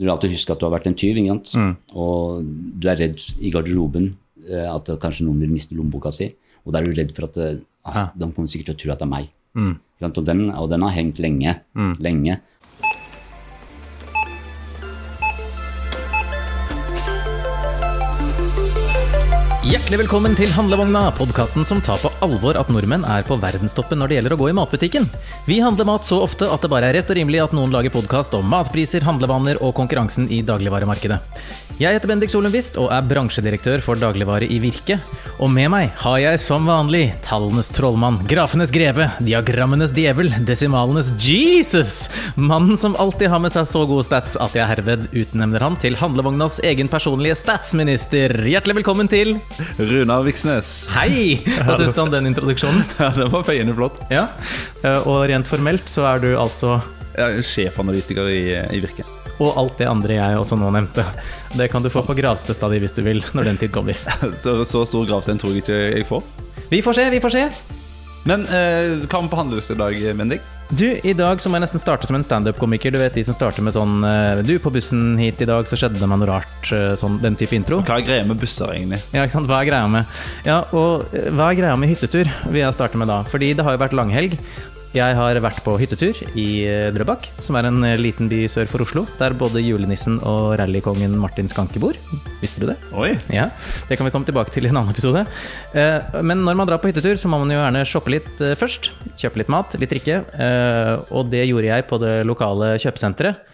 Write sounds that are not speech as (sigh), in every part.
Du vil alltid huske at du har vært en tyv, ikke sant? Mm. og du er redd i garderoben eh, at kanskje noen vil miste lommeboka si. Og da er du redd for at eh, ah, de kommer sikkert til å tro at det er meg. Mm. Og, den, og den har hengt lenge. Mm. lenge. Hjertelig velkommen til Handlevogna, podkasten som tar på alvor at nordmenn er på verdenstoppen når det gjelder å gå i matbutikken. Vi handler mat så ofte at det bare er rett og rimelig at noen lager podkast om matpriser, handlevaner og konkurransen i dagligvaremarkedet. Jeg heter Bendik Solenvist og er bransjedirektør for dagligvare i Virke. Og med meg har jeg som vanlig tallenes trollmann, grafenes greve, diagrammenes djevel, desimalenes Jesus! Mannen som alltid har med seg så gode stats at jeg herved utnevner han til handlevognas egen personlige statsminister. Hjertelig velkommen til Runar Viksnes. Hei! Hva syns du om den introduksjonen? (laughs) Ja, den var feiende flott. Ja, eh, Og rent formelt så er du altså er sjefanalytiker i, i Virke. og alt det andre jeg også nå nevnte. Det kan du få på gravstøtta di hvis du vil, når den tid kommer. (laughs) Så, så stor gravstein tror jeg ikke jeg får. Vi får se, vi får se. Men eh, hva med på handleløs i dag, Bendik? Du, I dag så må jeg nesten starte som en standup-komiker. Du vet de som starter med sånn eh, Du, på bussen hit i dag så skjedde det meg noe rart. eh, Sånn, den type intro. Hva er greia med busser, egentlig? Ja, ikke sant? Hva er greia med Ja, og eh, hva er greia med hyttetur, vil jeg starte med da. Fordi det har jo vært langhelg. Jeg har vært på hyttetur i eh, Drøbak, som er en eh, liten by sør for Oslo. Der både julenissen og rallykongen Martin Skanke bor. Visste du det? Oi! Ja, Det kan vi komme tilbake til i en annen episode. Eh, Men når man drar på hyttetur, så må man jo gjerne shoppe litt først. Kjøpe litt mat, litt drikke. Og det gjorde jeg på det lokale kjøpesenteret.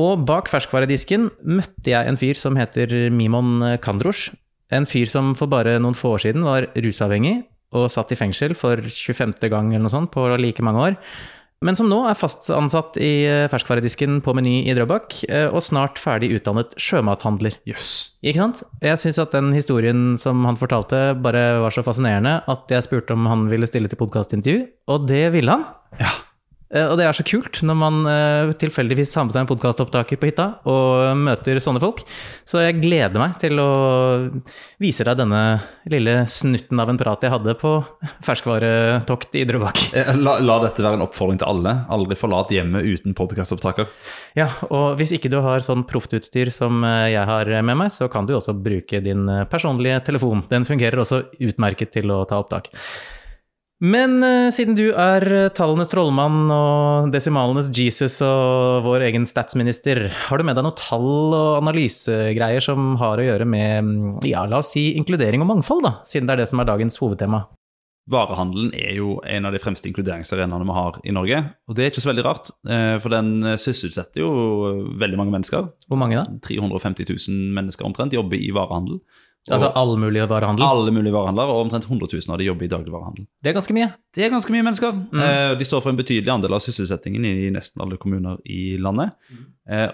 Og bak ferskvaredisken møtte jeg en fyr som heter Mimon Kandrosh. En fyr som for bare noen få år siden var rusavhengig og satt i fengsel for 25. gang eller noe sånt på like mange år. Men som nå er fast ansatt i eh, ferskvaredisken på Meny i Drøbak, eh, og snart ferdig utdannet sjømathandler. Jøss. Ikke sant? Jeg syns at den historien som han fortalte, bare var så fascinerende at jeg spurte om han ville stille til podkastintervju, og det ville han. Ja. Eh, Og det er så kult når man eh, tilfeldigvis har med seg en podkastopptaker på hytta og møter sånne folk. Så jeg gleder meg til å vise deg denne lille snutten av en prat jeg hadde på ferskvaretokt i Drøbak. (laughs) Eh, La, la dette være en oppfordring til alle. Aldri forlat hjemmet uten podkastopptaker. Ja, og hvis ikke du har sånn proftutstyr som eh, jeg har med meg, så kan du også bruke din eh, personlige telefon. Den fungerer også utmerket til å ta opptak. Men uh, siden du er eh, tallenes trollmann og desimalenes Jesus og vår egen statsminister, har du med deg noen tall og analysegreier som har å gjøre med, mm, ja, la oss si inkludering og mangfold, da, siden det er det som er dagens hovedtema? Varehandelen er jo en av de fremste inkluderingsarenaene vi har i Norge. Og det er ikke så veldig rart, eh, for den sysselsetter jo veldig mange mennesker. Hvor mange da? 350 000 mennesker omtrent jobber i varehandel. Altså all mulig varehandel? alle mulige varehandlere, og omtrent 100 000 av de jobber i dagligvarehandel. Det er ganske mye. Det er ganske mye mennesker. Mm. De står for en betydelig andel av sysselsettingen i nesten alle kommuner i landet. Mm.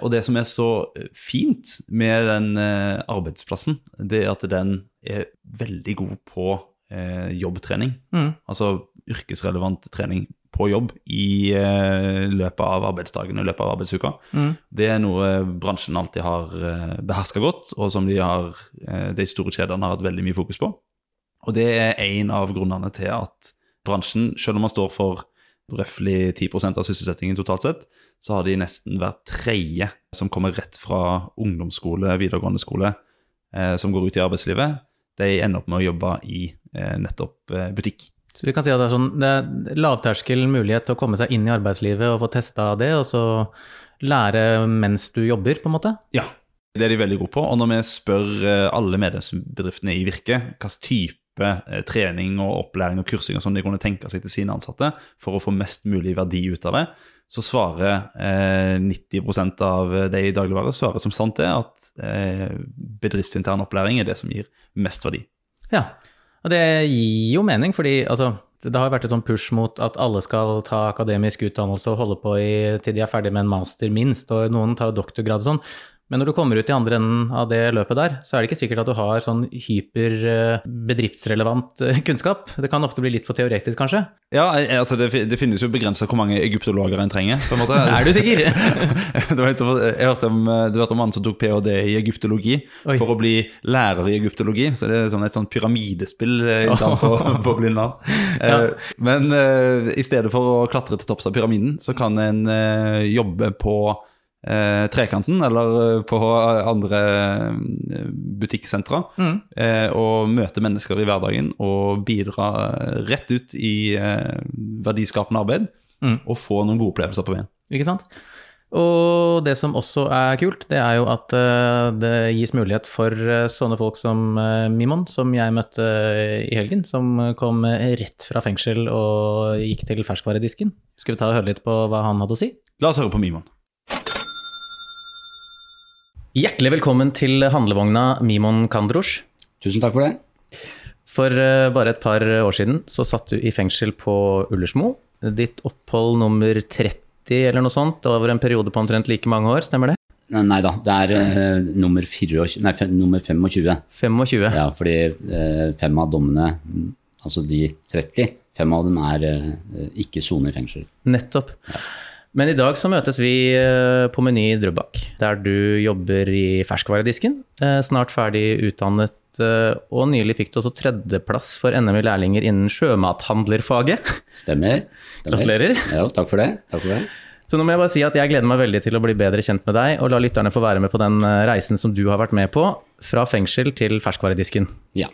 Og det som er så eh, fint med den eh, arbeidsplassen, det er at den er veldig god på eh, jobbtrening. Mm. Altså yrkesrelevant trening på jobb i eh, løpet av arbeidsdagen og i løpet av arbeidsuka. Mm. Det er noe bransjen alltid har uh, beherska godt, og som de, har, eh, de store kjedene har hatt veldig mye fokus på. Og det er en av grunnene til at bransjen, selv om man står for røftlig 10% av sysselsettingen totalt sett, så har de nesten hver tredje som kommer rett fra ungdomsskole, videregående skole, eh, som går ut i arbeidslivet, de ender opp med å jobbe i eh, nettopp eh, butikk. Så vi kan si at det er, sånn, det er lavterskel mulighet til å komme seg inn i arbeidslivet og få testa det, og så lære mens du jobber, på en måte? Ja, det er de veldig gode på. Og når vi spør eh, alle medlemsbedriftene i Virke hvilken type eh, trening og opplæring og kursing og sånn de kunne tenke seg til sine ansatte for å få mest mulig verdi ut av det, så svarer eh, 90% av de i dagligvare svarer som sant er at eh, bedriftsintern opplæring er det som gir mest verdi. Ja, og det gir jo mening, fordi altså, det har vært et sånn push mot at alle skal ta akademisk utdannelse og holde på i, til de er ferdig med en master minst, og noen tar doktorgrad og sånn. Men når du kommer ut i andre enden av det løpet der, så er det ikke sikkert at du har sånn hyper eh, eh, kunnskap. Det kan ofte bli litt for teoretisk, kanskje. Ja, eh, altså det, det finnes jo begrensa hvor mange egyptologer en trenger. på en måte. (laughs) Er du sikker? (laughs) det var litt sånn, jeg hørte om, du hørte om han som tok ph.d. i egyptologi Oi. for å bli lærer i egyptologi. Så det er sånn et sånn pyramidespill i (laughs) på Blindern. Ja. Men i stedet for å klatre til topps av pyramiden, så kan en jobbe på eh, Trekanten eller eh, på andre butikksentre. Mm. Eh, og møte mennesker i hverdagen og bidra eh, rett ut i eh, verdiskapende arbeid. Mm. Og få noen gode opplevelser på veien. Ikke sant? Og det som også er kult, det er jo at eh, det gis mulighet for eh, sånne folk som eh, Mimon, som jeg møtte i helgen, som kom rett fra fengsel og gikk til ferskvaredisken. Skal vi ta og høre litt på hva han hadde å si? La oss høre på Mimon. Hjertelig velkommen til handlevogna Mimon Kandrosh. Tusen takk for det. For eh, bare et par år siden så satt du i fengsel på Ullersmo. Ditt opphold nummer 30 eller noe sånt, over en periode på omtrent like mange år, stemmer det? Nei, da, det er uh, nummer, 24, nei, nummer 25. 25. Ja, fordi uh, fem av dommene, mm, altså de 30, fem av dem er uh, ikke sone i fengsel. Nettopp. Men i dag så møtes vi eh, på Meny i Drøbak, der du jobber i ferskvaredisken. eh, Snart ferdig utdannet, eh, og nylig fikk du også tredjeplass for NM i lærlinger innen sjømathandlerfaget. Stemmer. Stemmer. Gratulerer. Ja, takk for det. Takk for det. Så nå må jeg bare si at jeg gleder meg veldig til å bli bedre kjent med deg, og la lytterne få være med på den reisen som du har vært med på, fra fengsel til ferskvaredisken. Ja.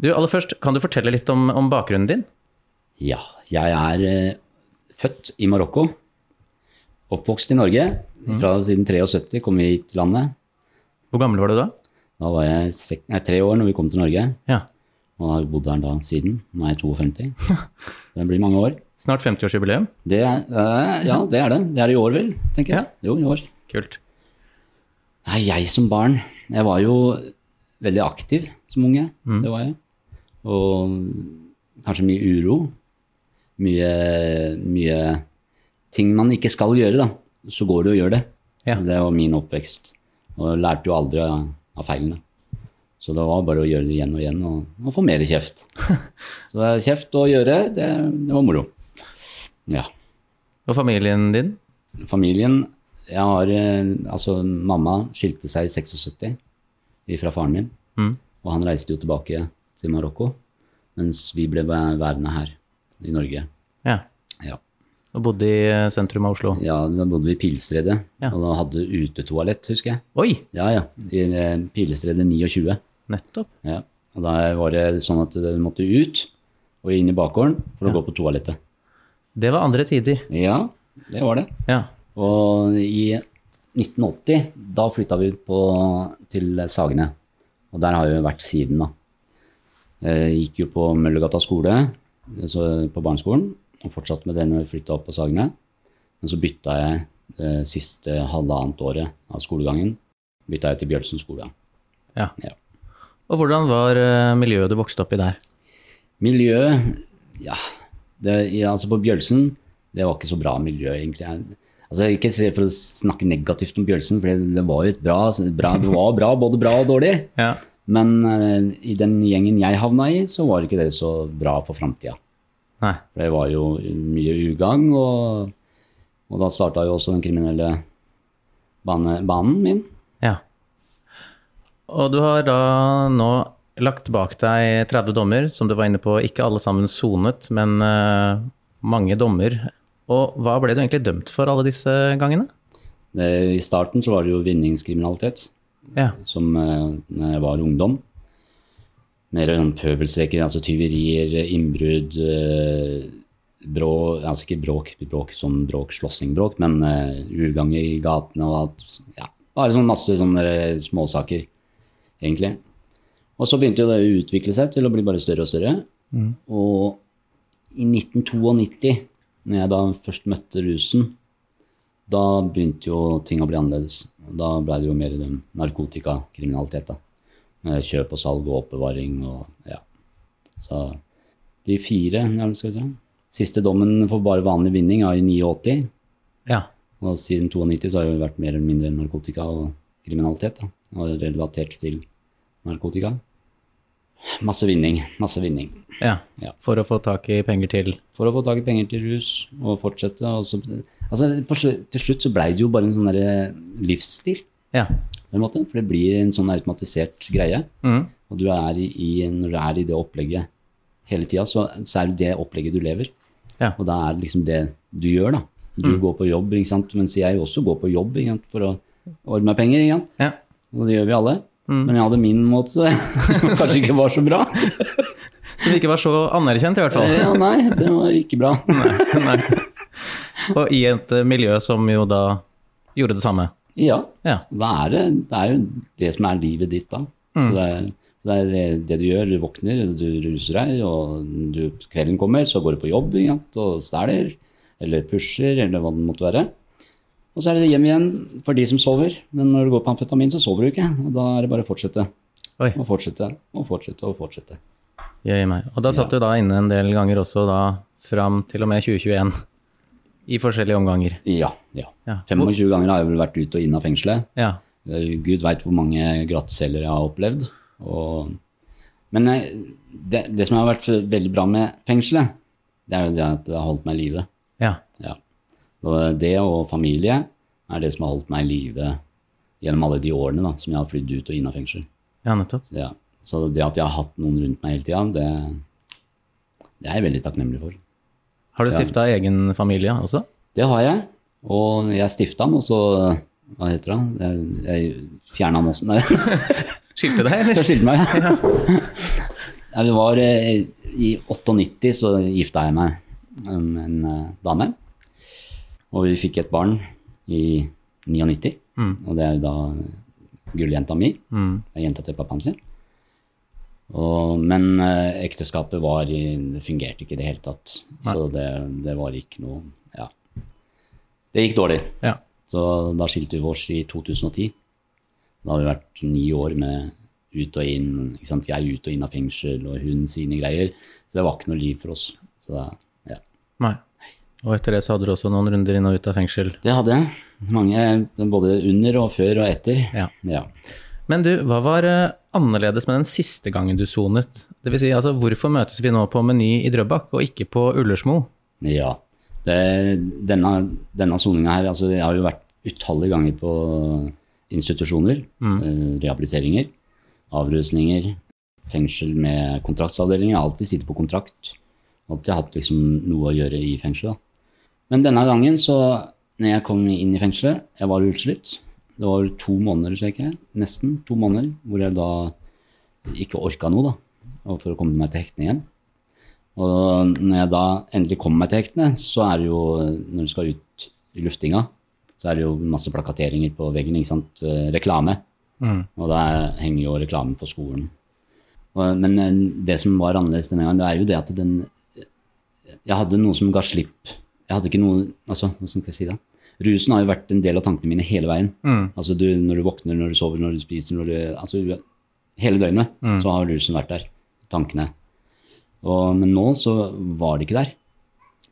Du, aller først, kan du fortelle litt om, om bakgrunnen din? Ja, jeg er eh, født i Marokko. Oppvokst i Norge. Fra siden 73 kom vi hit til landet. Hvor gammel var du da? Da var jeg sek nei, tre år når vi kom til Norge. Ja. Og har bodd her da siden. Nå er jeg 52. (laughs) Det blir mange år. Snart 50-årsjubileum. Det eh, ja, det er det. Det er i år, vel, tenker jeg. Jo, i år. Kult. Nei, jeg som barn Jeg var jo veldig aktiv som unge. Mm. Det var jeg. Og kanskje mye uro. Mye, mye ting man ikke skal gjøre, da. Så går det og gjør det. Ja. Det var min oppvekst. Og jeg lærte jo aldri av, av feilene. Så det var bare å gjøre det igjen og igjen og, og få mer kjeft. (laughs) Så kjeft å gjøre, det, det var moro. Ja. Og familien din? Familien Jeg har eh, Altså, mamma skilte seg i 76 fra faren min. Mm. Og han reiste jo tilbake til Marokko, mens vi ble værende her i Norge. Ja. Ja, Og bodde i eh, sentrum av Oslo. ja da bodde vi i Pilestredet, Ja. og da hadde utetoalett, husker jeg. Oi! Ja, ja. I eh, Pilestredet 29. Nettopp. Ja. Og da var det sånn at du måtte ut og inn i bakgården for å gå på toalettet. Det var andre tider. Ja, det var det. Ja. Og i 1980, da flytta vi på, til Sagene. Og der har vi vært siden, da. Jeg gikk jo på Møllergata skole, så på barneskolen, og fortsatte med det når jeg flytta opp på Sagene. Men så bytta jeg det siste halvannet året av skolegangen bytta jeg til Bjølsen skole. ja. Ja. Og hvordan var eh, miljøet du vokste opp i der? Miljøet, ja, det, ja altså På Bjølsen, det var ikke så bra miljø, egentlig. Altså, ikke for å snakke negativt om Bjølsen, for det, det var jo et bra, bra, det var bra, både bra og dårlig. (laughs) Ja. Men uh, i den gjengen jeg havna i, så var ikke det så bra for framtida. Nei. For det var jo mye ugagn, og, og da starta jo også den kriminelle bane, banen min. Ja. Og du har da nå lagt bak deg 30 dommer, som du var inne på, ikke alle sammen sonet, men uh, mange dommer. Og hva ble du egentlig dømt for alle disse gangene? Det, I starten så var det jo vinningskriminalitet. Ja. som uh, når jeg var ungdom. Mer sånn pøbelstreker, altså tyverier, innbrudd, eh, brå, altså ikke bråk, bråk som bråk, slåssingbråk, men uh, ugagn i gatene og alt. Ja, bare sånn masse sånne eh, småsaker, egentlig. Og så begynte jo det å utvikle seg til å bli bare større og større. Og i 1992, når jeg da først møtte rusen, da begynte jo ting å bli annerledes. Da ble det jo mer den narkotikakriminalitet. da. Kjøp og salg og oppbevaring og ja. Så de fire skal vi si. Siste dommen for bare vanlig vinning er i 89. Ja. Og siden 92 så har det vært mer eller mindre narkotika og kriminalitet. da. Og relatert til narkotika. Masse vinning. Masse vinning. ja. Ja. For å få tak i penger til For å få tak i penger til rus og fortsette. Og så, altså, på, til slutt så blei det jo bare en sånn derre livsstil. Ja. måte, For det blir en sånn automatisert greie. Mm. Og du er i, i, når du er i det opplegget hele tida, så, så er det det opplegget du lever. Ja. Og da er det liksom det du gjør, da. Du går på jobb, ikke sant? mens jeg også går på jobb sant? for å ordne meg penger. Ikke sant? Ja. Og det gjør vi alle. Men jeg hadde min måte, som (laughs) kanskje ikke var så bra. (laughs) Som ikke var så anerkjent, i hvert fall. Ja, nei, det var ikke bra. (laughs) Nei. Og i et miljø som jo da gjorde det samme. Ja, Ja. da er det, det er jo det som er livet ditt da. Så det er, så det er det, du gjør. Du våkner, du ruser deg, og du, kvelden kommer, så går du på jobb ja, og stæler. eller pusher, eller hva det måtte være. Og så er det hjem igjen for de som sover. Men når du går på amfetamin, så sover du ikke. Og da er det bare å fortsette. Oi. Og fortsette, og fortsette, og fortsette. Jøye meg. Og da satt du da inne en del ganger også da fram til og med 2021. I forskjellige omganger. Ja, ja. Ja. 25 ganger har jeg vel vært ut og inn av fengselet. Ja. Eh, Gud veit hvor mange glattceller jeg har opplevd. Og, men eh, det, det som har vært veldig bra med fengselet, det er jo det at det har holdt meg i live. Ja. Ja. Og det og familie er det som har holdt meg i live gjennom alle de årene da, som jeg har flydd ut og inn av fengsel. ja, nettopp. Så, ja. Så det at jeg har hatt noen rundt meg hele tida, det, det er jeg veldig takknemlig for. Har du stifta egen familie også? Det har jeg. Og jeg stifta den, og så Hva heter det? Jeg, jeg fjerna den også. Nei. (laughs) Skilte deg, eller? Jeg skilte meg, ja. (laughs) ja (laughs) det var eh, I 98 så gifta jeg meg med en eh, dame. Og vi fikk et barn i 99. Mm. Og det er jo da gulljenta mi. Mm. Det er jenta til pappaen sin. Og, men eh, ekteskapet var det fungerte ikke i det hele tatt. Så det, det var ikke noe Ja. Det gikk dårlig. Ja. Så da skilte vi oss i 2010. Da hadde vi vært ni år med ut og inn. Ikke sant? Jeg ut og inn av fengsel, og hun sine greier. Så det var ikke noe liv for oss. Så da, ja. Nei. Og etter det så hadde du også noen runder inn og ut av fengsel. Det hadde jeg. Mange, både under og før og etter. Ja. Ja. Men du, hva var eh, annerledes med den siste gangen du sonet? Det vil si, altså, hvorfor møtes vi nå på Meny i Drøbak, og ikke på Ullersmo? Ja. Det, denne denne soninga her, altså jeg har jo vært utallige ganger på institusjoner. Eh, rehabiliteringer, avrusninger, fengsel med kontraktsavdelinger. Jeg har alltid sittet på kontrakt. Alltid hatt liksom noe å gjøre i fengsel. da. Men denne gangen, så når jeg kom inn i fengselet, jeg var utslitt. Det var vel to måneder, tror jeg nesten to måneder, hvor jeg da ikke orka noe, da. For å komme meg til hektene igjen. Og når jeg da endelig kommer meg til hektene, så er det jo, når du skal ut i luftinga, så er det jo masse plakateringer på veggen, ikke sant, Reklame. reklame. Og da henger jo reklamen på skolen. Og, men eh, det som var annerledes denne gangen, det er jo det at den Jeg hadde noe som ga slipp. Jeg hadde ikke noe Altså, hvordan skal jeg si da? Rusen har jo vært en del av tankene mine hele veien. Altså du, når du våkner, når du sover, når du spiser, når du Altså hele døgnet så har rusen vært der. Tankene. Og, men nå så var det ikke der.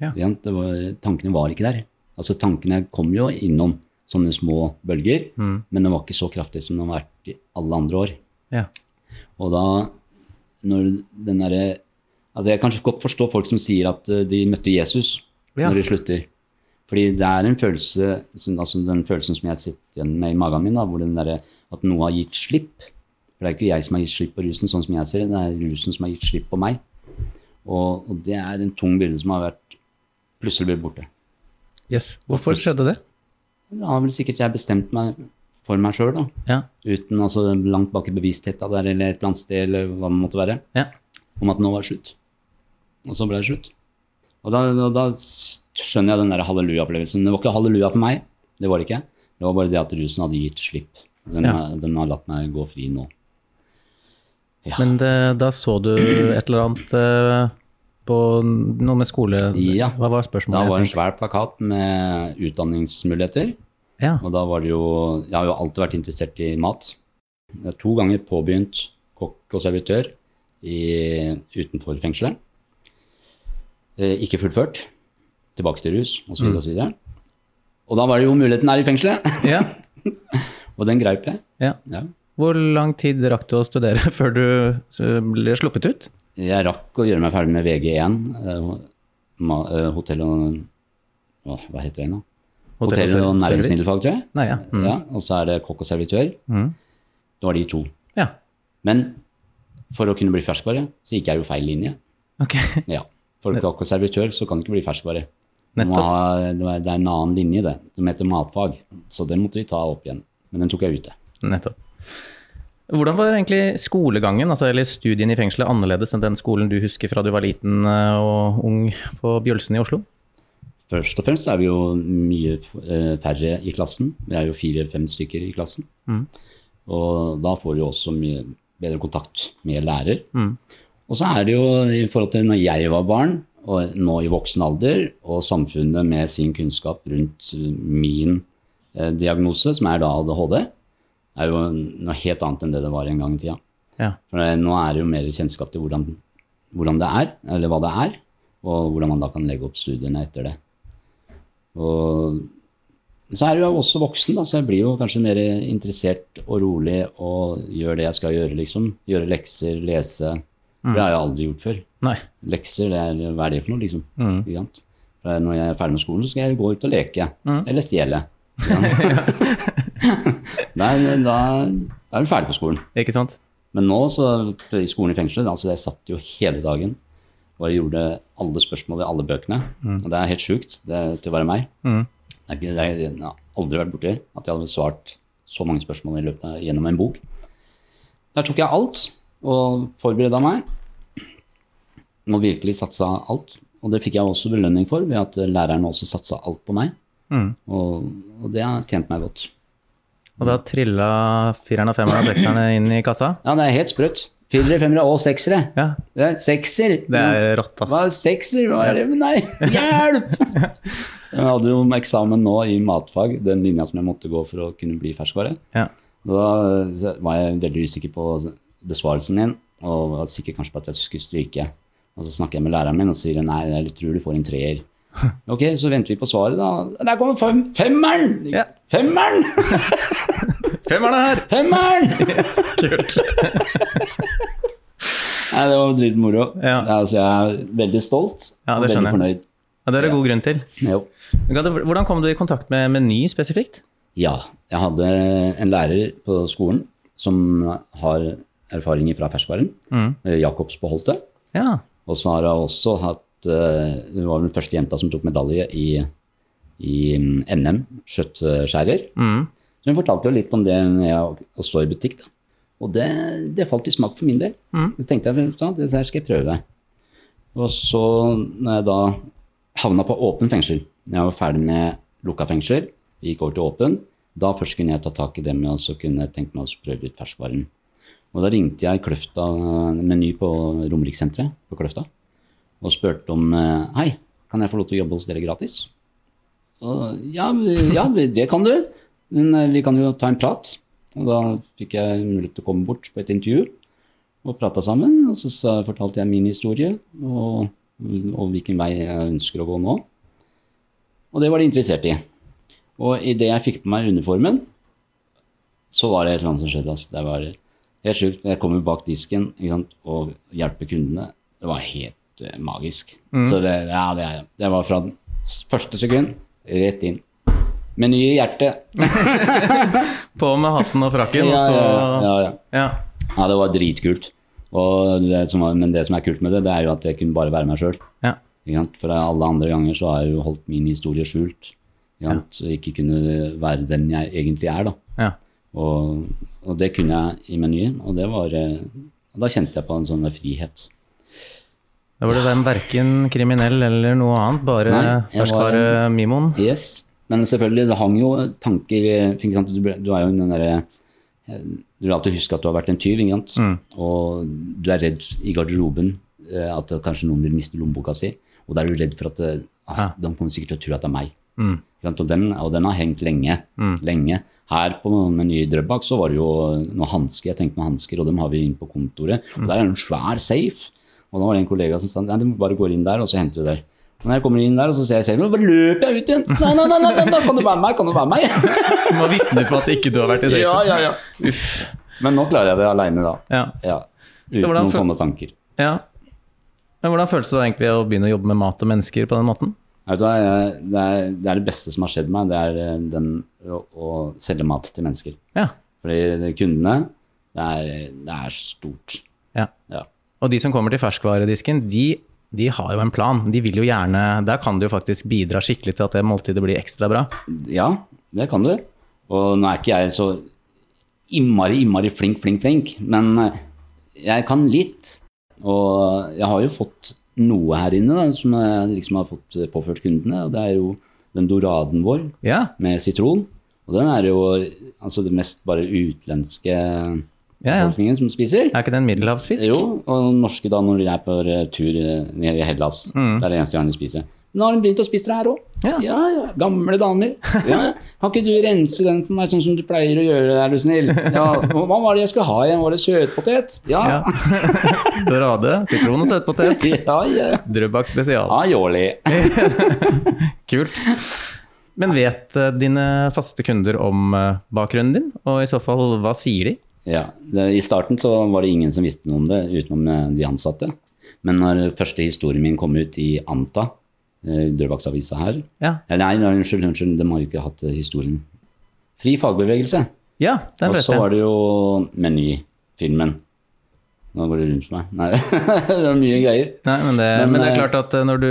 Ja. Det var, tankene var ikke der. Altså Tankene kom jo innom sånne små bølger, men det var ikke så kraftig som det har vært i alle andre år. Ja. Og da, når den derre Altså, jeg kan godt forstå folk som sier at eh, de møtte Jesus Ja. når de slutter. Fordi det er en følelse, som- altså den følelsen som jeg sitter igjen med i magen min, da, hvor den der, at noe har gitt slipp. For det er ikke jeg som har gitt slipp på rusen, sånn som jeg ser det. Det er rusen som har gitt slipp på meg. Og, og det er en tung byrde som har vært plutselig blitt borte. Yes. Hvorfor skjedde det? Det har vel sikkert jeg bestemt meg for meg sjøl, da. Ja. Uten altså langt bak i bevisstheten der, eller et eller annet sted, eller hva det måtte være. Ja. Om at nå var det slutt. Og så ble det slutt. Og da, da, da skjønner jeg den der halleluja-opplevelsen. Det var ikke halleluja for meg, det var det ikke. Det var bare det at rusen hadde gitt slipp. Den, Ja. den har latt meg gå fri nå. Ja. Men det, da så du et eller annet eh, på noe med skole... Ja. Hva var spørsmålet? var det en svær plakat med utdanningsmuligheter. Ja. Og da var det jo Jeg har jo alltid vært interessert i mat. Jeg har to ganger påbegynt kokk og servitør i, utenfor fengselet. Eh, ikke fullført. Tilbake til rus osv. Mm. Og, så videre. og da var det jo muligheten her i fengselet, ja. (laughs) og den greip jeg. ja. Ja. Hvor lang tid rakk du å studere (laughs) før du ble sluppet ut? Jeg rakk å gjøre meg ferdig med VG1, eh, eh, hotell og Hva heter det nå? Hotell og næringsmiddelfag, tror jeg. Nei, ja. Mm. Ja, og så er det kokk og servitør. Mm. Det var de to. Ja. Men for å kunne bli ferskvare, så gikk jeg jo feil linje. Ok. Ja. For kokk og servitør så kan du ikke bli ferskvare. Det er en annen linje, det, som heter matfag. Så den måtte vi ta opp igjen. Men den tok jeg ute. Nettopp. Hvordan var egentlig skolegangen, altså, eller studien i fengselet, annerledes enn den skolen du husker fra du var liten eh, og ung på Bjølsen i Oslo? Først og fremst er vi jo mye eh, færre i klassen. Vi er jo fire-fem stykker i klassen. Og da får du også mye bedre kontakt med lærer. Og så er det jo i forhold til når jeg var barn, og nå i voksen alder, og samfunnet med sin kunnskap rundt eh, min eh, diagnose, som er da ADHD, er jo noe helt annet enn det det var en gang i tida. Ja. For det- nå er det jo mer kjennskap til hvordan, hvordan det er, eller hva det er, og hvordan man da kan legge opp studiene etter det. Og så er jeg jo også voksen, da, så jeg blir jo kanskje mer interessert og rolig og gjør det jeg skal gjøre, liksom. Gjøre lekser, lese. For det har jeg aldri gjort før. Nei. Lekser, det er, hva er det for noe, liksom? Mm. når jeg er ferdig med skolen, så skal jeg gå ut og leke. Eller stjele. Ja. (laughs) da, da, er du ferdig på skolen. Ikke sant? Men nå, så, i skolen i fengselet, altså jeg satt jo hele dagen og jeg gjorde alle spørsmål i alle bøkene. Og det er helt sjukt det, til å være meg. Mm. Det er det er, jeg har aldri vært borti at jeg hadde svart så mange spørsmål i løpet av, gjennom en bok. Der tok jeg alt og forbereda meg. Og virkelig satsa alt. Og det fikk jeg også belønning for ved at læreren også satsa alt på meg. Mm. Og, og det har tjent meg godt. Og da trilla fireren og femmeren og sekserne inn i kassa? Ja, det er helt sprøtt. Firere, femmere og seksere. Ja, Det er sekser. det er rått, ass. Hva er sekser? Hva er det med deg? Hjelp! (laughs) Jeg hadde jo eksamen nå i matfag, den linja som jeg måtte gå for å kunne bli ferskvare. Ja. Da var jeg veldig usikker på besvarelsen min, og var sikker kanskje på at jeg skulle stryke. Og så snakker jeg med læreren min og sier nei, jeg tror du får en treer. (laughs) Ok, så venter vi på svaret, da. Der kommer fem, femmeren! Ja. Femmeren! (laughs) Femmeren er her! Femmeren! (laughs) Yes, kult. Nei, det var dritmoro. Ja. Altså, jeg er veldig stolt Ja, og veldig fornøyd. Ja, det er det god grunn til. Jo. Hvordan kom du i kontakt med Meny spesifikt? Ja, jeg hadde en lærer på skolen som har erfaringer fra ferskvaren. Mm. eh, Jacobs på Holte. Ja. Og så har hun også hatt eh, Hun var den første jenta som tok medalje i, i mm, NM, kjøttskjærer. Mm. Så hun fortalte jo litt om det med å, å stå i butikk. da. Og det, det falt i smak for min del. Mm. Så tenkte jeg at det her skal jeg prøve. Og så når jeg da havna på åpen fengsel, når jeg var ferdig med lukka fengsel, gikk over til åpen, da først kunne jeg ta tak i det med å kunne jeg meg å prøve ut ferskvaren. Og da ringte jeg Kløfta Meny på Romerikssenteret på Kløfta og spurte om eh, Hei, kan jeg få lov til å jobbe hos dere gratis? Og, ja, ja, det kan du, men eh, vi kan jo ta en prat. Og da fikk jeg mulighet til å komme bort på et intervju og prata sammen. Og så fortalte jeg min historie og, og hvilken vei jeg ønsker å gå nå. Og det var de interessert i. Og idet jeg fikk på meg uniformen, så var det et eller annet som skjedde. Altså. Det var helt sjukt. Jeg kommer bak disken sant? og hjelper kundene. Det var helt uh, magisk. Så det, ja, det, det var fra første sekund rett inn. Med nye hjertet. (laughs) På med hatten og frakken, Ja, så ja, ja, ja. Det var dritkult. Og det som men det som er kult med det, det er jo at jeg kunne bare være meg sjøl. ja. For alle andre ganger så har jeg jo holdt min historie skjult. Ikke kunne være den jeg egentlig er, da. Ja. Og, og det kunne jeg i menyen, og det var eh, Da kjente jeg på en sånn frihet. Da var du verken kriminell eller noe annet, bare ferskvare Mimoen. Yes. Men selvfølgelig, det hang jo tanker eh, du, ble- du er jo den derre eh, Du vil alltid huske at du har vært en tyv? Mm. og du er redd i garderoben at kanskje noen vil miste lommeboka si. Og da er du redd for at ah, de kommer sikkert til å tro at det er meg. Mm. Og, den, og den har hengt lenge. lenge. Her på Meny i Drøbak så var det jo noen hansker. Jeg tenkte med hansker, og dem har vi inn på kontoret. Og der er det en svær safe. Og da var det en kollega som sa nei, du bare går inn der, og så henter du der. Og når jeg kommer inn der, og så ser jeg safen, og bare løper jeg ut igjen. Nei, nei, nei, nei, nei, kan du være med meg? Kan du være med meg? Du må vitne på at ikke du har vært i ja, safen. ja, ja. Uff. Men nå klarer jeg det aleine, da. Ja. Ja. Uten noen sånne tanker. ja. Men hvordan føltes det egentlig å begynne å jobbe med mat og mennesker på den måten? Vet du hva, det, er, det er det beste som har skjedd meg, det er eh, den, å, å selge mat til mennesker. Ja. Fordi det- kundene, det er, det er stort. ja. Ja. Og de som kommer til ferskvaredisken, de de har jo en plan. De vil jo gjerne Der kan du jo faktisk bidra skikkelig til at det måltidet blir ekstra bra. Ja, det kan du. Og nå er ikke jeg så innmari, innmari flink, flink, flink, men eh, jeg kan litt. Og jeg har jo fått noe her inne da, som jeg liksom har fått påført kundene, og det er jo den doraden vår Ja, med sitron. Og den er jo altså det mest bare utlenske ja. ja. befolkningen som spiser. Er ikke det en middelhavsfisk? Jo, og norske da når de er på eh, tur eh, ned i Hellas. Det er det eneste gang de spiser. Nå har de begynt å spise det her òg. Ja. Ja. ja, Gamle damer. Ja. Kan ikke du rense den for meg sånn som du pleier å gjøre, er du snill? Ja. Hva var det jeg skulle ha igjen? Var det søtpotet? Ja. Ja. (laughs) Dorade, sitron og søtpotet. (laughs) Ja, ja. Drøbak spesial. Aioli. (laughs) Kult. Men vet eh, dine faste kunder om eh, bakgrunnen din, og i så fall, hva sier de? Ja, det, I starten så var det ingen som visste noe om det, utenom de ansatte. Men når første historien min kom ut i Anta, Drøbaksavisa her Ja, eh, Nei, nei, unnskyld, unnskyld, de har jo ikke hatt eh, historien. Fri fagbevegelse. ja den Og så var det jo Meny-filmen. Nå går det rundt meg. Nei, (laughs) det er mye greier. Nei, men, det, Men, men det er eh, klart at eh, når du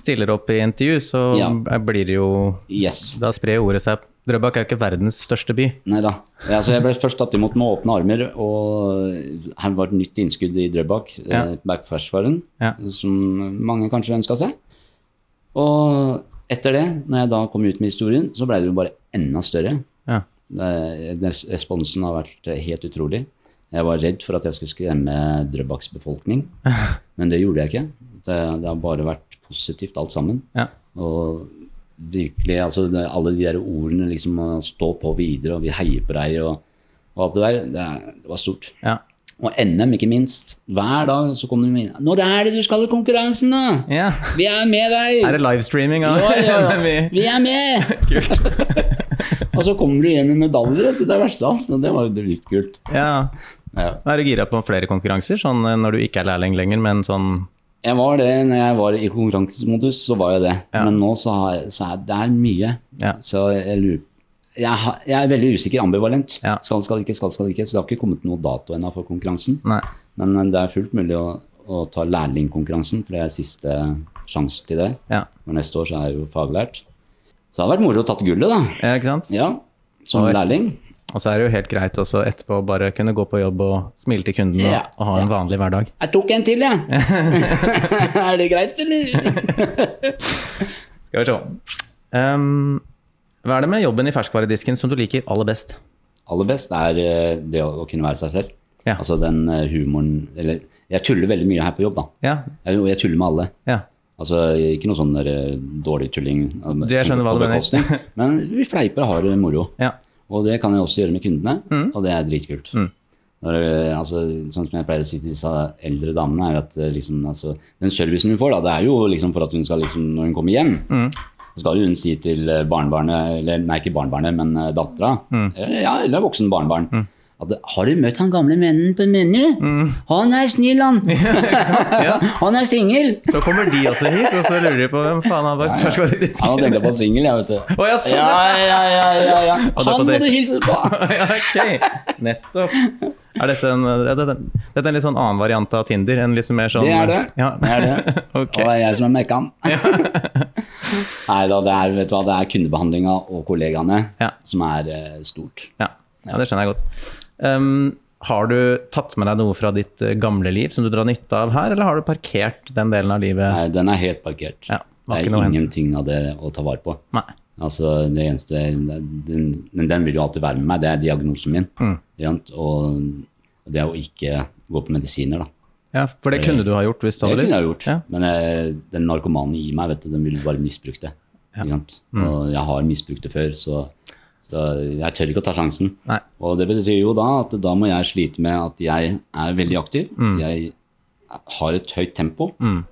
stiller opp i intervju, så Ja. blir det jo Yes. Da sprer ordet seg. Drøbak er jo ikke verdens største by. Nei da. Ja, altså jeg ble først tatt imot med åpne armer, og her var et nytt innskudd i Drøbak, Ja. eh, Backfashfaren, Ja. som mange kanskje ønska seg. Og etter det, når jeg da kom ut med historien, så ble det jo bare enda større. Ja. Responsen har vært helt utrolig. Jeg var redd for at jeg skulle skremme Drøbaks befolkning, (laughs) men det gjorde jeg ikke. Det, det har bare vært positivt alt sammen. Ja. Og virkelig, altså det, alle de der ordene liksom å stå på videre, og vi heier på deg og, og alt det der, det, det var stort. Ja. Og NM, ikke minst. Hver dag så kommer de inn. 'Når er det du skal i konkurransen, da?' ja. 'Vi er med deg!' Er det livestreaming Ja, ja. (laughs) Vi er med! (laughs) Kult. (laughs) og så kommer du hjem med medaljer. Det er verst av alt. og Det var jo dritkult. Ja. Ja. Er du gira på flere konkurranser, sånn eh, når du ikke er lærling lenger, men sånn Jeg var det når jeg var i konkurransemodus, så var jeg det. Ja. Men nå så, har så er det er mye. Ja. Så jeg lurer jeg, jeg er veldig usikker, ambivalent. Ja. Skal, skal ikke, skal, skal ikke. Så det har ikke kommet noe dato ennå for konkurransen. Nei. Men det er fullt mulig å, å ta lærlingkonkurransen, for det er siste sjanse til det. Ja. For neste år så er jeg jo faglært. Så det har vært moro å tatt gullet, da. ja, ikke sant? Ja, som Og lærling. Og så er det jo helt greit også etterpå å bare kunne gå på jobb og smile til kunden og, Ja, og ha en vanlig hverdag. Jeg tok en til, jeg. (laughs) (laughs) er det greit, eller? Skal vi se. Um, hva er det med jobben i ferskvaredisken som du liker aller best? Aller best er eh, det å, kunne være seg selv. Ja. Altså den eh, humoren Eller jeg tuller veldig mye her på jobb, da. Ja, Jeg, og jeg tuller med alle. ja. Altså ikke noe sånn eh, dårlig tulling. Det skjønner hva du mener. (laughs) Men vi fleiper og har moro. ja. Og det kan jeg også gjøre med kundene, Mm. og det er dritkult. Når, eh, altså, sånn som jeg pleier å si til disse eldre damene, er at liksom, altså, den servicen hun får, da, det er jo liksom for at hun skal, liksom, når hun kommer hjem, Mm. Så skal jo hun si til eh, barnebarnet, eller nei, ikke barnebarnet, men eh, dattera, Mm. ja, eller voksen barnebarn, at har du møtt han gamle mennen på Meny? Mm. Han er snill, han! (laughs) (laughs) han er singel! Så kommer de også hit, og så lurer de på hvem faen han var Ja, ferskvaredisken. Han tenkte jeg på singel, jeg, vet du. Å, ja, sånn, ja, ja, ja, ja, ja. Han må du hilse på! (laughs) ja, ok. Nettopp. Er dette en, er dette, dette er en litt sånn annen variant av Tinder? En litt mer sånn Det er det. Ja. Det er det. (laughs) Ok. Og det er jeg som er mekkan. (laughs) Nei da, det er, vet du hva, det er kundebehandlinga og kollegaene Ja. som er eh, stort. Ja. ja, det skjønner jeg godt. Um, har du tatt med deg noe fra ditt eh, gamle liv som du drar nytte av her, eller har du parkert den delen av livet? Nei, den er helt parkert. Ja, det er ingenting av det å ta vare på. Nei. Altså, det eneste, den, Men den vil jo alltid være med meg, det er diagnosen min. Mm. ikke? Og det å ikke gå på medisiner, da. Ja, for det kunne du ha gjort hvis du Det hadde kunne lyst. jeg gjort, Ja. men jeg, den narkomane i meg, vet du, den vil bare misbruke det. Ja. Mm. Og jeg har misbrukt det før, så, så jeg tør ikke å ta sjansen. Nei. Og det betyr jo da at da må jeg slite med at jeg er veldig aktiv. Jeg har et høyt tempo, Mm.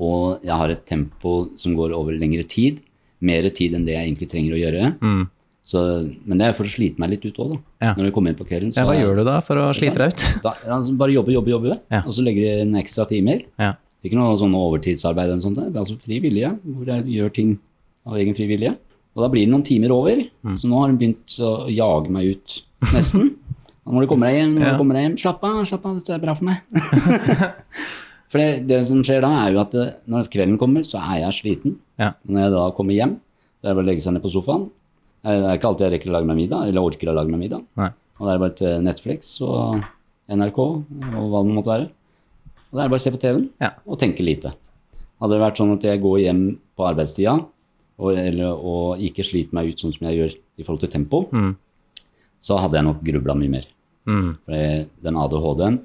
og jeg har et tempo som går over lengre tid. Mer tid enn det jeg egentlig trenger å gjøre. Mm. Så, men det er for å slite meg litt ut òg, da. Ja. Når jeg kommer inn på kvelden. Ja, hva gjør du da for å slite deg ut? Da, altså bare jobbe, jobbe, jobbe. Ja. Og så legger jeg inn ekstra timer. Ja. Ikke noe sånn overtidsarbeid eller sånt, det er altså fri vilje, hvor jeg gjør ting av egen fri vilje. Og da blir det noen timer over, Mm. så nå har hun begynt å jage meg ut, nesten. (laughs) Nå må du komme deg hjem, nå må du komme deg hjem. Slapp av, slapp av, dette er bra for meg. (laughs) (laughs) For det, det som skjer da, er jo at det, når kvelden kommer, så er jeg sliten. Ja. Når jeg da kommer hjem, så er det bare å legge seg ned på sofaen. Eh, Det er ikke alltid jeg rekker å lage meg middag, eller orker å lage meg middag. Nei. Og det er bare til Netflix og NRK og hva det måtte være. Og det er bare å se på TV-en Ja. og tenke lite. Hadde det vært sånn at jeg går hjem på arbeidstida og, eller, og ikke sliter meg ut sånn som jeg gjør i forhold til tempo, Mm. så hadde jeg nok grubla mye mer. Mm. For den ADHD-en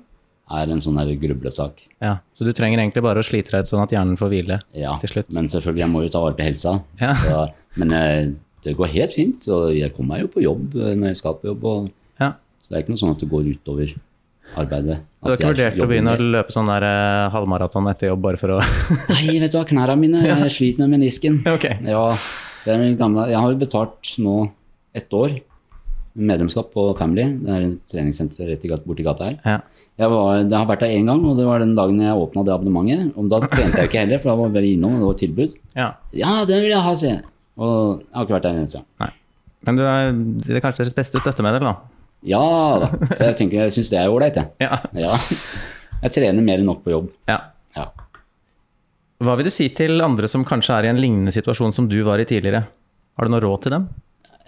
er en sånn her grublesak. Ja. Så du trenger egentlig bare å slite deg ut sånn at hjernen får hvile Ja, til slutt. men selvfølgelig, jeg må jo ta vare på helsa. Ja. Så, men eh, det går helt fint, og jeg kommer meg jo på jobb eh, når jeg skal på jobb. Og, Ja. så det er ikke noe sånn at det går utover arbeidet. Du har ikke vurdert å begynne å løpe sånn der eh, halvmaraton etter jobb bare for å (laughs) Nei, vet du hva, knærne mine, jeg sliter med menisken. (laughs) Okay. Ja, det er min gamle, jeg har jo betalt nå ett år medlemskap på Family, det er et treningssenter rett borti gata her. Ja. Jeg var, det har vært der én gang, og det var den dagen jeg åpna det abonnementet. Og da trente jeg ikke heller, for da var jeg bare innom, og det var tilbud. ja. Ja, den vil jeg ha, sier jeg. Og jeg har ikke vært der en eneste gang. Nei. Men du er, det er kanskje deres beste støttemedel, da? Ja da. Så jeg tenker, jeg syns det er ålreit, jeg. Ja. Ja. Jeg trener mer enn nok på jobb. ja. Ja. Hva vil du si til andre som kanskje er i en lignende situasjon som du var i tidligere? Har du noe råd til dem?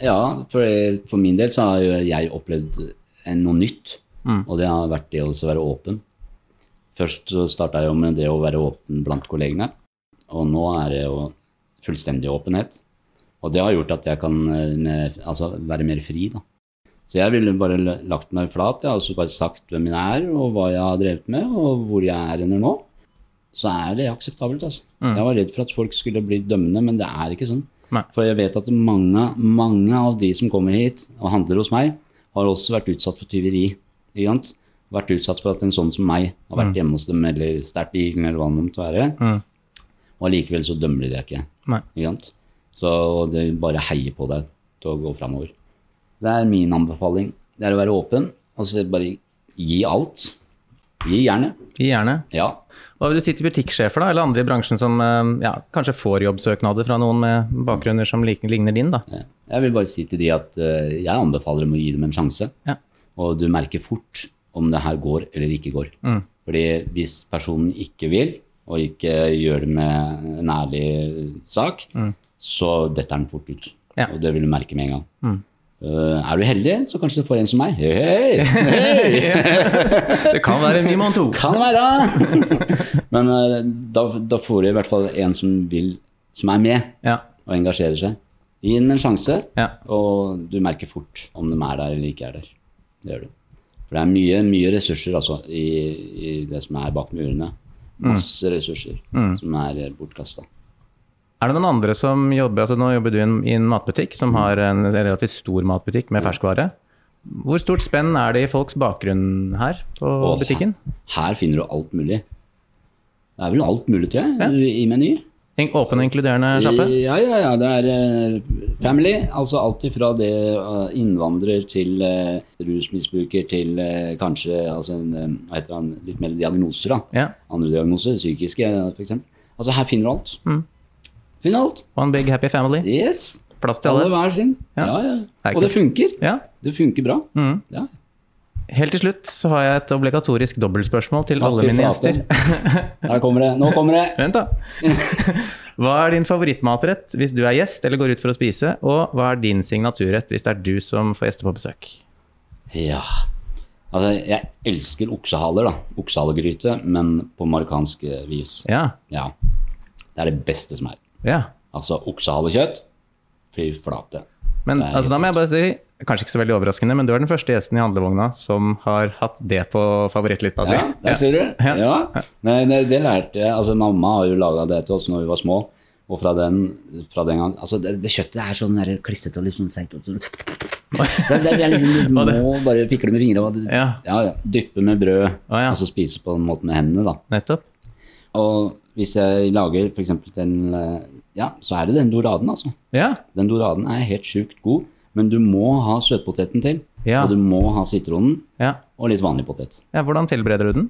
Ja, for, for min del så har jeg opplevd noe nytt. Mm. Og det har vært det å være åpen. Først så starta jeg med det å være åpen blant kollegene. Og nå er det jo fullstendig åpenhet. Og det har gjort at jeg kan eh, altså, være mer fri, da. Så jeg ville bare lagt meg flat jeg så bare sagt hvem jeg er, og hva jeg har drevet med, og hvor jeg er henne nå. Så er det akseptabelt, altså. Mm. Jeg var redd for at folk skulle bli dømmende, men det er ikke sånn. Nei. For jeg vet at mange, mange av de som kommer hit og handler hos meg, har også vært utsatt for tyveri. Vært utsatt for at en sånn som meg har vært hjemme hos dem eller sterkt bilen eller hva det måtte være. Mm. Og allikevel så dømmer de deg ikke. Ikke? Så det bare heier på deg til å gå framover. Det er min anbefaling. Det er å være åpen. og så bare gi alt. Gi jernet. Gi gjerne. Ja. Hva vil du si til butikksjefer da, eller andre i bransjen som eh, ja, kanskje får jobbsøknader fra noen med bakgrunner som ligner din? da? Jeg vil bare si til de at eh, jeg anbefaler dem å gi dem en sjanse. Ja. Og du merker fort om det her går eller ikke går. Mm. Fordi hvis personen ikke vil, og ikke gjør det med en ærlig sak, så detter den fort ut. Mm. Ja. Og det vil du merke med en gang. Mm. Eh, er du heldig, så kanskje du får en som meg. Hei, hei, hei. (laughs) Det kan være en Mimon 2. Kan være! (laughs) Men uh, da, da får du i hvert fall en som vil, som er med Ja. og engasjerer seg. Gi dem en sjanse, Ja. og du merker fort om de er der eller ikke er der. Det gjør du. For det er mye, mye ressurser altså, i, i det som er bak murene. Masse ressurser som er bortkasta. Er det noen andre som jobber altså Nå jobber du i en, i en matbutikk som har en relativt stor matbutikk med ferskvare. Hvor stort spenn er det i folks bakgrunn her på Åh. butikken? Her finner du alt mulig. Det er vel alt mulig, tror jeg, i Meny. En åpen og inkluderende sjappe? Ja, ja, ja. Det er eh, family. Altså alt ifra det eh, innvandrer til uh, rusmisbruker til uh, kanskje altså en, heter han, litt mer diagnoser. da. Ja. Andre diagnoser, psykiske f.eks. Altså her finner du alt. Mm. Finner alt. One big happy family. Yes. Plass til Alle alle. hver sin. Ja. Ja, ja. Det Og det funker. Ja. Det funker bra. Mm. Ja. Helt til slutt så har jeg et obligatorisk dobbeltspørsmål til alle mine gjester. (laughs) Her kommer det. Nå kommer det. Vent, da. (laughs) Hva er din favorittmatrett hvis du er gjest eller går ut for å spise? Og hva er din signaturrett hvis det er du som får gjester på besøk? Ja. Altså, jeg elsker oksehaler, da. Oksehalegryte, men på marokkansk vis. Ja. Ja. Det er det beste som er. Ja. Altså oksehalekjøtt. Fy flate. Men Det altså, da må jeg bare si, kanskje ikke så veldig overraskende, men du er den første gjesten i handlevogna som har hatt det på favorittlista si. Ja, der ser du. Ja. Ja. Nei, det, det lærte jeg. Altså, mamma har jo laga det til oss når vi var små. Og fra den, fra den gang Altså, det, det kjøttet er sånn klissete og litt sånn seigt. så- Det, det, det er liksom, du (laughs) må bare fikle med fingrene og Ja. ja, dyppe med brød. Ja. Og så spise på en måte med hendene, da. Nettopp. Og hvis jeg lager f.eks. den eh, Ja, så er det den doraden, altså. Ja. Den doraden er helt sjukt god, men du må ha søtpoteten til. Ja. Og du må ha sitronen ja. og litt vanlig potet. Ja, hvordan tilbereder du den?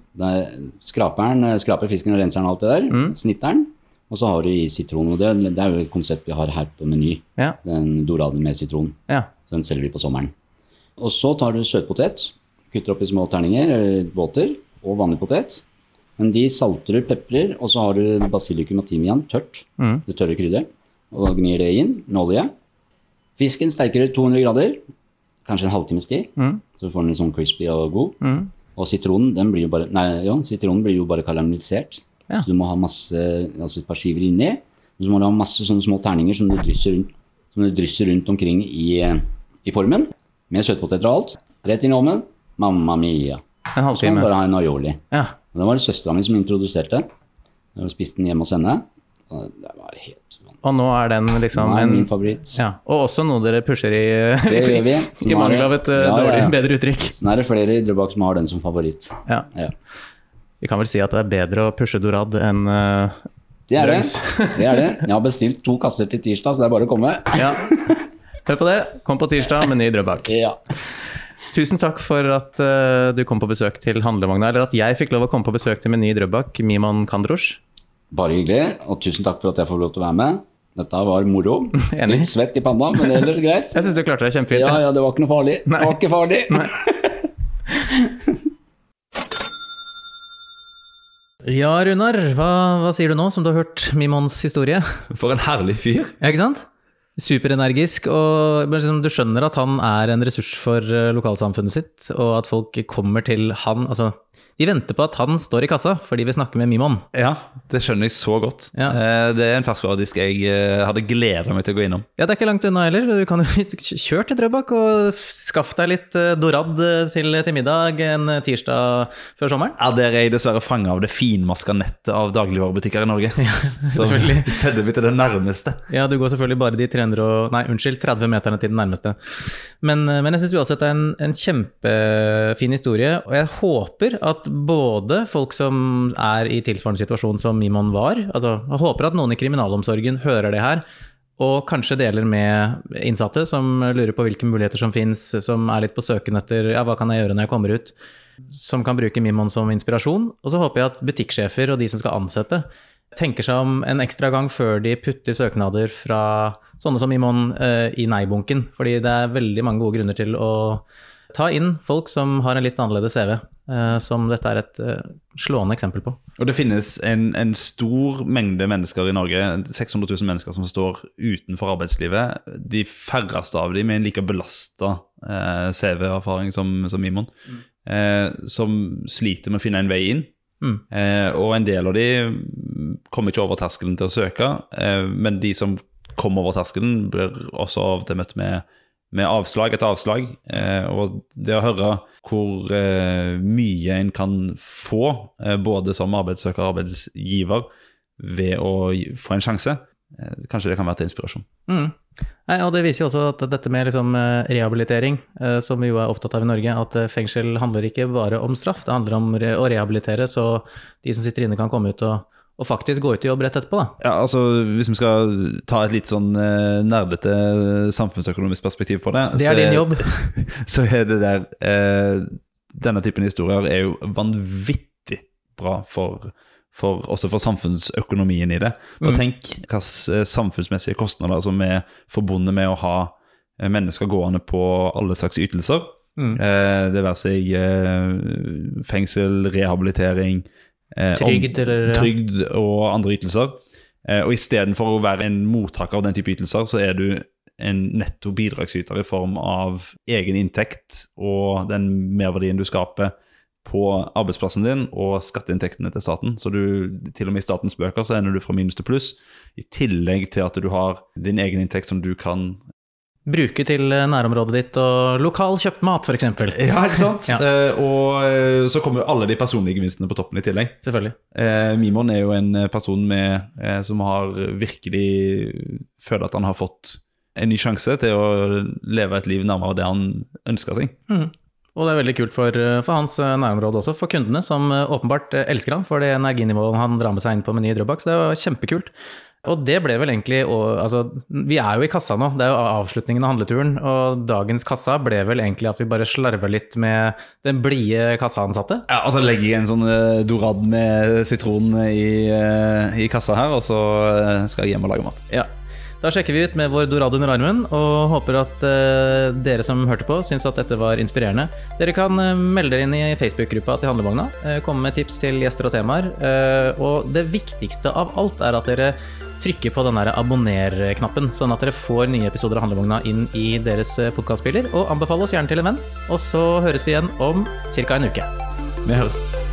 skraper den, eh, skraper fisken og renser den alt det der. Mm. Snitter den. Og så har du i sitron. Og det, det er jo et konsept vi har her på Meny. Ja. Den doraden med sitron. Ja. Så den selger vi på sommeren. Og så tar du søtpotet. Kutter opp i små terninger, eller båter, og vanlig potet. Men de salter du, peprer, og så har du basilikum og timian tørt. Mm. Det tørre krydder. Og gnir det inn med olje. Fisken sterkere du 200 grader, kanskje en halvtimes tid. Mm. Så får den litt sånn crispy og god. Mm. Og sitronen, den blir jo bare, nei, jo, sitronen blir jo bare karamellisert. Ja. Så du må ha masse, altså et par skiver inni. Og så må du ha masse sånne små terninger som du drysser rundt, som du drysser rundt omkring i, i formen. Med søtpoteter og alt. Rett inn i ovnen. Mamma mia. En halvtime. Så kan du bare ha en aioli. Ja. Det var det søstera mi som introduserte. Jeg spiste den hjemme hos henne. Og det var helt. Og nå er den liksom er en min favoritt. ja. Og også noe dere pusher i, Det gjør vi. (laughs) I mangel av et eh, Ja, dårlig, ja. bedre uttrykk. Nå er det flere i Drøbak som har den som favoritt. Ja. Ja. Vi kan vel si at det er bedre å pushe Dorad enn uh, Det er det. (laughs) Det er det. Jeg har bestilt to kasser til tirsdag, så det er bare å komme. Ja. Hør på det. Kom på tirsdag med ny Drøbak. Ja. Tusen takk for at uh, du kom på besøk til handlevogna, eller at jeg fikk lov å komme på besøk til Meny Drøbak, Mimon Kandros. Bare hyggelig, og tusen takk for at jeg får lov til å være med. Dette var moro. (laughs) Enig. Litt svett i panna, men ellers greit. (laughs) Jeg syns du klarte deg kjempefint. Ja, ja, det var ikke noe farlig. Nei. Det var ikke farlig. (laughs) Ja, Runar, hva, hva sier du nå, som du har hørt Mimons historie? For en herlig fyr. Ja, ikke sant? Superenergisk, og liksom, du skjønner at han er en ressurs for eh, lokalsamfunnet sitt, og at folk kommer til han Altså, de venter på at han står i kassa fordi vi snakker med Mimon. Ja, det skjønner jeg så godt. Ja. Eh, Det er en ferskvaredisk jeg eh, hadde gleda meg til å gå innom. Ja, det er ikke langt unna heller. Du kan jo (laughs) kjøre til Drøbak og skaff deg litt eh, Dorad til, til middag en tirsdag før sommeren. Ja, Der er jeg dessverre fanga av det finmaska nettet av dagligvarebutikker i Norge. (laughs) Så (laughs) selvfølgelig. sender vi til det nærmeste. Ja, du går selvfølgelig bare de 300 og, nei, unnskyld, 30 meterne til den nærmeste. Men, men jeg syns uansett det er en, en kjempefin historie, og jeg håper at både folk som er i tilsvarende situasjon som Mimon var, altså jeg håper at noen i kriminalomsorgen hører det her, og kanskje deler med innsatte som lurer på hvilke muligheter som fins, som er litt på søken etter ja, hva kan jeg gjøre når jeg kommer ut, som kan bruke Mimon som inspirasjon. Og så håper jeg at butikksjefer og de som skal ansette, tenker seg om en ekstra gang før de putter søknader fra sånne som Mimon eh, i nei-bunken. Fordi det er veldig mange gode grunner til å ta inn folk som har en litt annerledes CV, som dette er et eh, slående eksempel på. Og det finnes en, en stor mengde mennesker i Norge, 600 000 mennesker som står utenfor arbeidslivet. De færreste av dem med en like belasta eh, CV-erfaring som, som Mimon, eh, som sliter med å finne en vei inn. Mm. Eh, og en del av de kommer ikke over terskelen til å søke, eh, men de som kommer over terskelen, blir også av og til møtt med, med avslag etter avslag. Eh, og det å høre hvor eh, mye en kan få, eh, både som arbeidssøker og arbeidsgiver, ved å få en sjanse, eh, kanskje det kan være til inspirasjon. Mm. Nei, og Det viser jo også at dette med liksom eh, rehabilitering, eh, som vi jo er opptatt av i Norge, at fengsel handler ikke bare om straff, det handler om å rehabilitere så de som sitter inne kan komme ut og, og faktisk gå ut i jobb rett etterpå. da. Ja, altså Hvis vi skal ta et litt sånn eh, nerdete samfunnsøkonomisk perspektiv på det Det så er din jobb. (laughs) så er det der eh, Denne typen historier er jo vanvittig bra for, for også for samfunnsøkonomien i det. Bare Mm. tenk hvilke samfunnsmessige kostnader som er forbundet med å ha eh, mennesker gående på alle slags ytelser. Mm. Eh, det være seg eh, fengsel, rehabilitering eh, Trygd eller ja. trygd og andre ytelser. Eh, og istedenfor å være en mottaker av den type ytelser, så er du en netto bidragsyter i form av egen inntekt og den merverdien du skaper på arbeidsplassen din og skatteinntektene til staten. Så du, til og med i statens bøker så ender du fra minus til pluss, i tillegg til at du har din egen inntekt som du kan Bruke til eh, nærområdet ditt og lokal kjøpt mat, f.eks. Ja, ikke sant? Ja. Uh, og eh, så kommer jo alle de personlige gevinstene på toppen i tillegg. Selvfølgelig. Uh, Mimon er jo en person med, uh, som har virkelig føler at han har fått en ny sjanse til å leve et liv nærmere det han ønsker seg. Mm. Og det er veldig kult for, for hans nærområde også, for kundene, som åpenbart elsker han for det energinivået han drar med seg inn på Meny i Drøbak. Så det var kjempekult. Og det ble vel egentlig og, altså, Vi er jo i kassa nå, det er jo avslutningen av handleturen. Og dagens kassa ble vel egentlig at vi bare slarver litt med den blide kassaansatte. Ja, og så legger jeg en sånn eh, dorad med sitron i, eh, i kassa her, og så eh, skal jeg hjem og lage mat. Ja. Da sjekker vi ut med vår dorad under armen og håper at uh, dere som hørte på, syns at dette var inspirerende. Dere kan uh, melde dere inn i Facebook-gruppa til Handlevogna, uh, komme med tips til gjester og temaer. og det viktigste av alt er at dere trykker på den abonner-knappen, sånn at dere får nye episoder av Handlevogna inn i deres podkastspiller. Og anbefale oss gjerne til en venn. Og så høres vi igjen om ca. en uke. Vi høres.